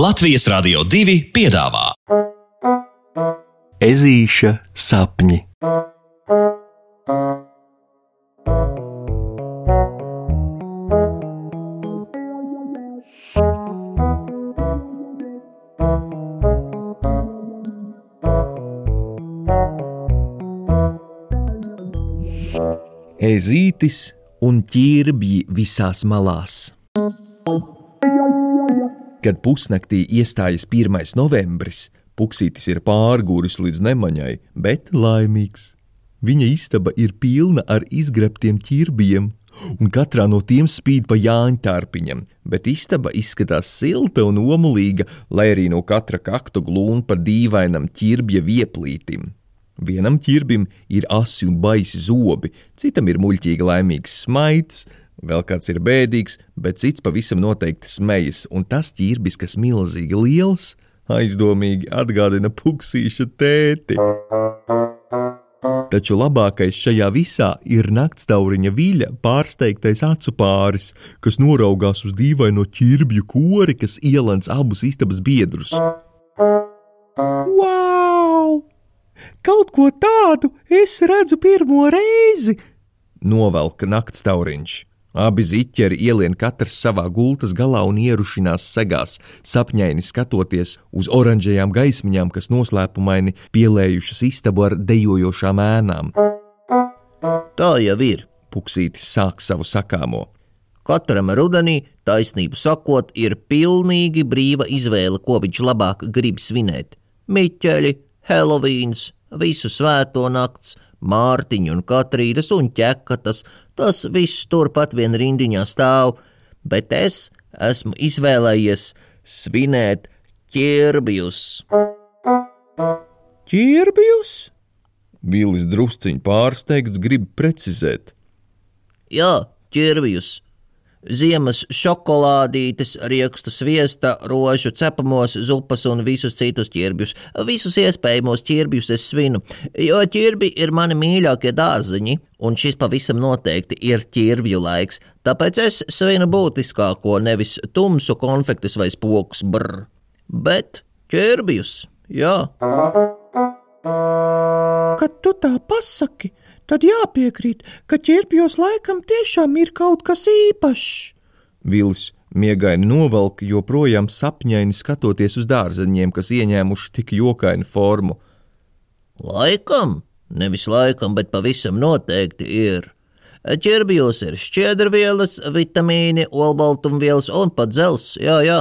Latvijas Rādio 2 piedāvā Ezīša sapņi. Ezītis un ķirbji visās malās. Kad pusnaktī iestājas 1. novembris, Puksītis ir pārgūris līdz nemaņai, bet laimīgs. Viņa istaba ir pilna ar izgrebtiem ķirbjiem, un katrā no tiem spīd pa jāņa tārpiņam, bet istaba izskatās silta un omulīga, lai arī no katra kaktu glūna pa dīvainam ķirbja vieplītim. Vienam ķirbim ir asi un baisi zobi, citam ir muļķīgi laimīgs smaids, vēl kāds ir bēdīgs, bet cits pavisam noteikti smejas, un tas ķirbis, kas milzīgi liels, aizdomīgi atgādina puksīša tēti. Taču labākais šajā visā ir naktstauriņa viļa pārsteigtais acu pāris, kas noraugās uz dīvaino ķirbju kori, kas ielants abus istabas biedrus. Wow! Kaut ko tādu es redzu pirmo reizi! Novelka naktstauriņš. Abi ziķeri ielien katrs savā gultas galā un ierušinās segās, sapņaini skatoties uz oranžajām gaismiņām, kas noslēpumaini pielējušas istabu ar dejojošām ēnām. Tā jau ir. Puksītis sāk savu sakāmo. Katram rudenī, taisnību sakot, ir pilnīgi brīva izvēle, ko viņš labāk grib svinēt. Miķeļi, Helovīns, visu svēto nakts, Mārtiņu un Katrīnas un ķekatas, tas viss turpat vien rindiņā stāv, bet es esmu izvēlējies svinēt ķirbjus. Ķirbjus? Vīlis drusciņš pārsteigts grib precizēt. Jā, ķirbjus ziemas šokolādītes, riekstu sviesta, rožu cepamos, zupas un visus citus ķirbjus. Visus iespējamos ķirbjus es svinu, jo ķirbi ir mani mīļākie dārziņi, un šis pavisam noteikti ir ķirbju laiks, tāpēc es svinu būtiskāko, nevis tumsu konfektes vai spokus brr, bet ķirbjus, jā. Kad tu tā pasaki, tad jāpiekrīt, ka ķirpjos laikam tiešām ir kaut kas īpašs. Vils miegaini novelk, joprojām sapņaini skatoties uz dārzeņiem, kas ieņēmuši tik jokainu formu. Laikam, nevis laikam, bet pavisam noteikti ir. Ķirbjos ir šķiedrvielas, vitamīni, olbaltumvielas un pat dzels, jā, jā.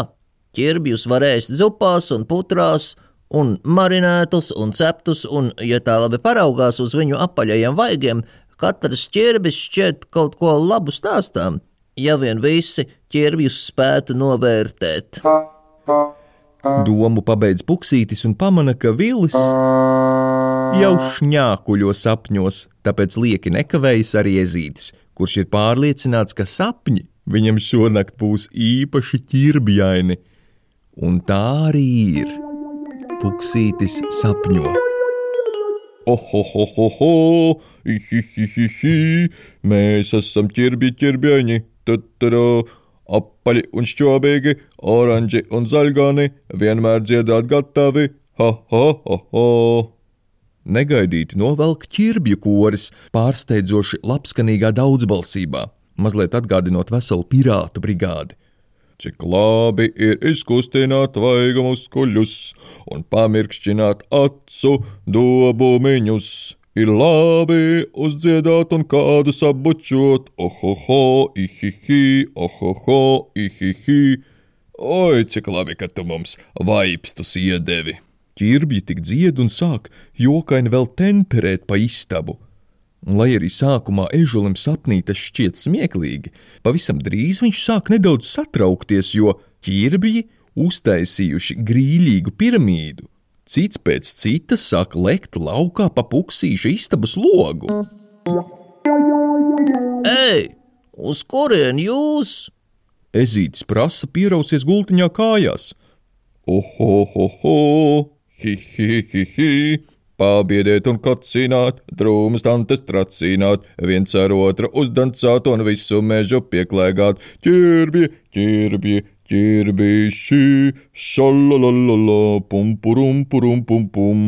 Ķirbjus var ēst zupās un putrās, un marinētus un ceptus, un, ja tā labi paraugās uz viņu apaļajiem vaigiem, katrs ķirbis šķiet kaut ko labu stāstām, ja vien visi ķirbjus spētu novērtēt. Domu pabeidz puksītis un pamana, ka vilis jau šņākuļo sapņos, tāpēc lieki nekavējas arī ezītis, kurš ir pārliecināts, ka sapņi viņam šonakt būs īpaši ķirbjaini. Un tā arī ir. Puksītis sapņo. Ohohoho, ihihihihi, mēs esam ķirbi ķirbjaini, tatarā, apaļi un šķobīgi, oranži un zaļgani, vienmēr dziedāt gatavi, ha ha ha ha. Negaidīti novelk ķirbju koris, pārsteidzoši labskanīgā daudzbalsībā, mazliet atgādinot veselu pirātu brigādi. Cik labi ir izkustināt vaigu muskuļus un pamirkšķināt acu dobumiņus. Ir labi uzdziedāt un kādu sabučot, ohoho, ihihi, ohoho, ihihi. Oi, cik labi, ka tu mums vaipstus iedevi! Ķirbji tik dzied un sāk jokaini vēl temperēt pa istabu Un, lai arī sākumā ežulim sapnī tas šķiet smieklīgi, pavisam drīz viņš sāk nedaudz satraukties, jo ķirbji uztaisījuši grīļīgu piramīdu. Cits pēc citas sāk lekt laukā pa puksīša istabas logu. Ei, uz kurien jūs? Ezītis prasa pierausies gultiņā kājās. Ohohoho, hi hi hi hi! Pābiedēt un kocināt, drūmas tantes tracīnāt, viens ar otru uzdancāt un visu mežu pieklēgāt. Ķirbji, ķirbji, ķirbīši, šalalalala, pum, purum, purum, pum, pum.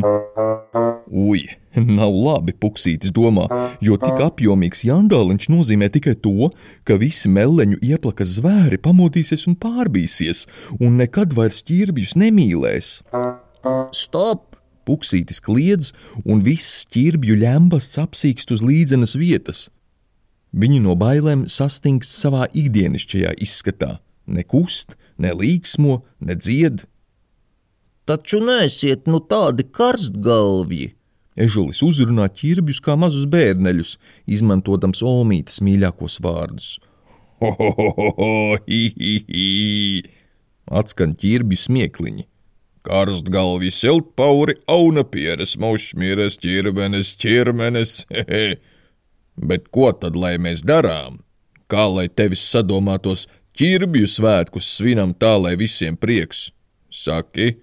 Ui, nav labi, puksītis domā, jo tik apjomīgs jandāliņš nozīmē tikai to, ka visi meleņu ieplakas zvēri pamodīsies un pārbīsies, un nekad vairs ķirbjus nemīlēs. Stop! Puksītis kliedz, un viss ķirbju ļembasts apsīkst uz līdzenas vietas. Viņi no bailēm sastingst savā ikdienišķajā izskatā, nekust, ne līksmo, ne dzied. Taču neesiet nu tādi karstgalvji! Ežulis uzrunā ķirbjus kā mazus bērneļus, izmantojams Olmītas mīļākos vārdus. Ho, ho, ho, ho, hi, hi, hi. Atskan ķirbju smiekliņi. Karstgalvi siltpauri, auna pieres, maušmīres, ķirmenes, ķirmenes, hehe. Bet ko tad lai mēs darām? Kā lai tevis sadomātos ķirbju svētkus svinam tā, lai visiem prieks? Saki,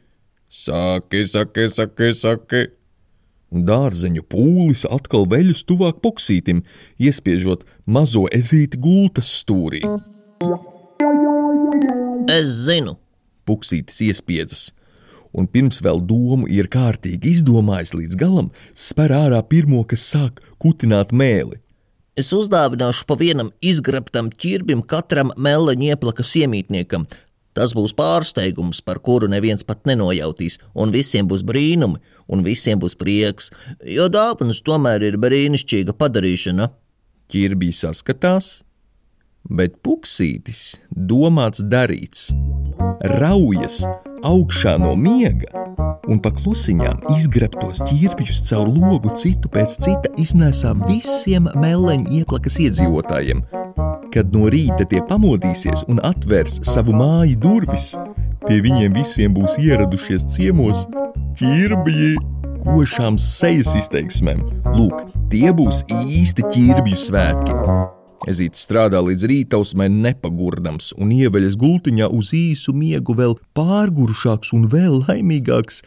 saki, saki, saki, saki. Dārzeņu pūlis atkal veļus tuvāk puksītim, iespiežot mazo ezīti gultas stūrī. Es zinu, Puksītis iespiedzas, un pirms vēl domu ir kārtīgi izdomājis līdz galam, spēr ārā pirmo, kas sāk kutināt mēli. es uzdāvināšu pa vienam izgrabtam ķirbim katram meleņu ieplakas iemītniekam. Tas būs pārsteigums, par kuru neviens pat nenojautīs, un visiem būs brīnumi, un visiem būs prieks, jo dāvanas tomēr ir brīnišķīga padarīšana. Ķirbī saskatās, bet puksītis domāts darīts. Raujas augšā no miega un pa klusiņām izgrabtos ķirbjus caur logu citu pēc cita iznēsā visiem meleņu ieplakas iedzīvotājiem. Kad no rīta tie pamodīsies un atvērs savu māju durvis, pie viņiem visiem būs ieradušies ciemos ķirbji. Košām sejas izteiksmēm. Lūk, tie būs īsti ķirbju svētki. Ezīts strādā līdz rītausmai nepagurdams un ieveļas gultiņā uz īsu miegu vēl pārgurušāks un vēl laimīgāks,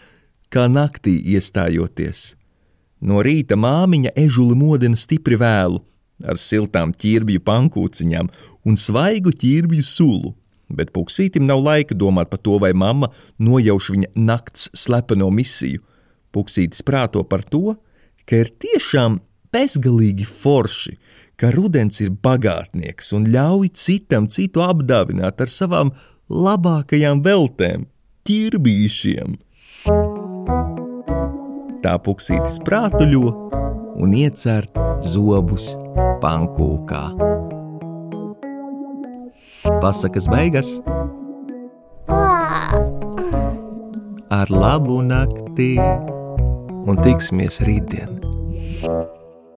kā naktī iestājoties. No rīta māmiņa ežuli modina stipri vēlu, ar siltām ķirbju pankūciņām un svaigu ķirbju sulu, bet puksītim nav laika domāt par to, vai mamma nojauš viņa nakts slepeno misiju. Puksītis prāto par to, ka ir tiešām bezgalīgi forši, ka rudens ir bagātnieks un ļauj citam citu apdāvināt ar savām labākajām veltēm, ķirbīšiem. Tā puksītis prātuļo un iecert zobus pankūkā. Pasakas beigas ar labu nakti un tiksimies rītdien.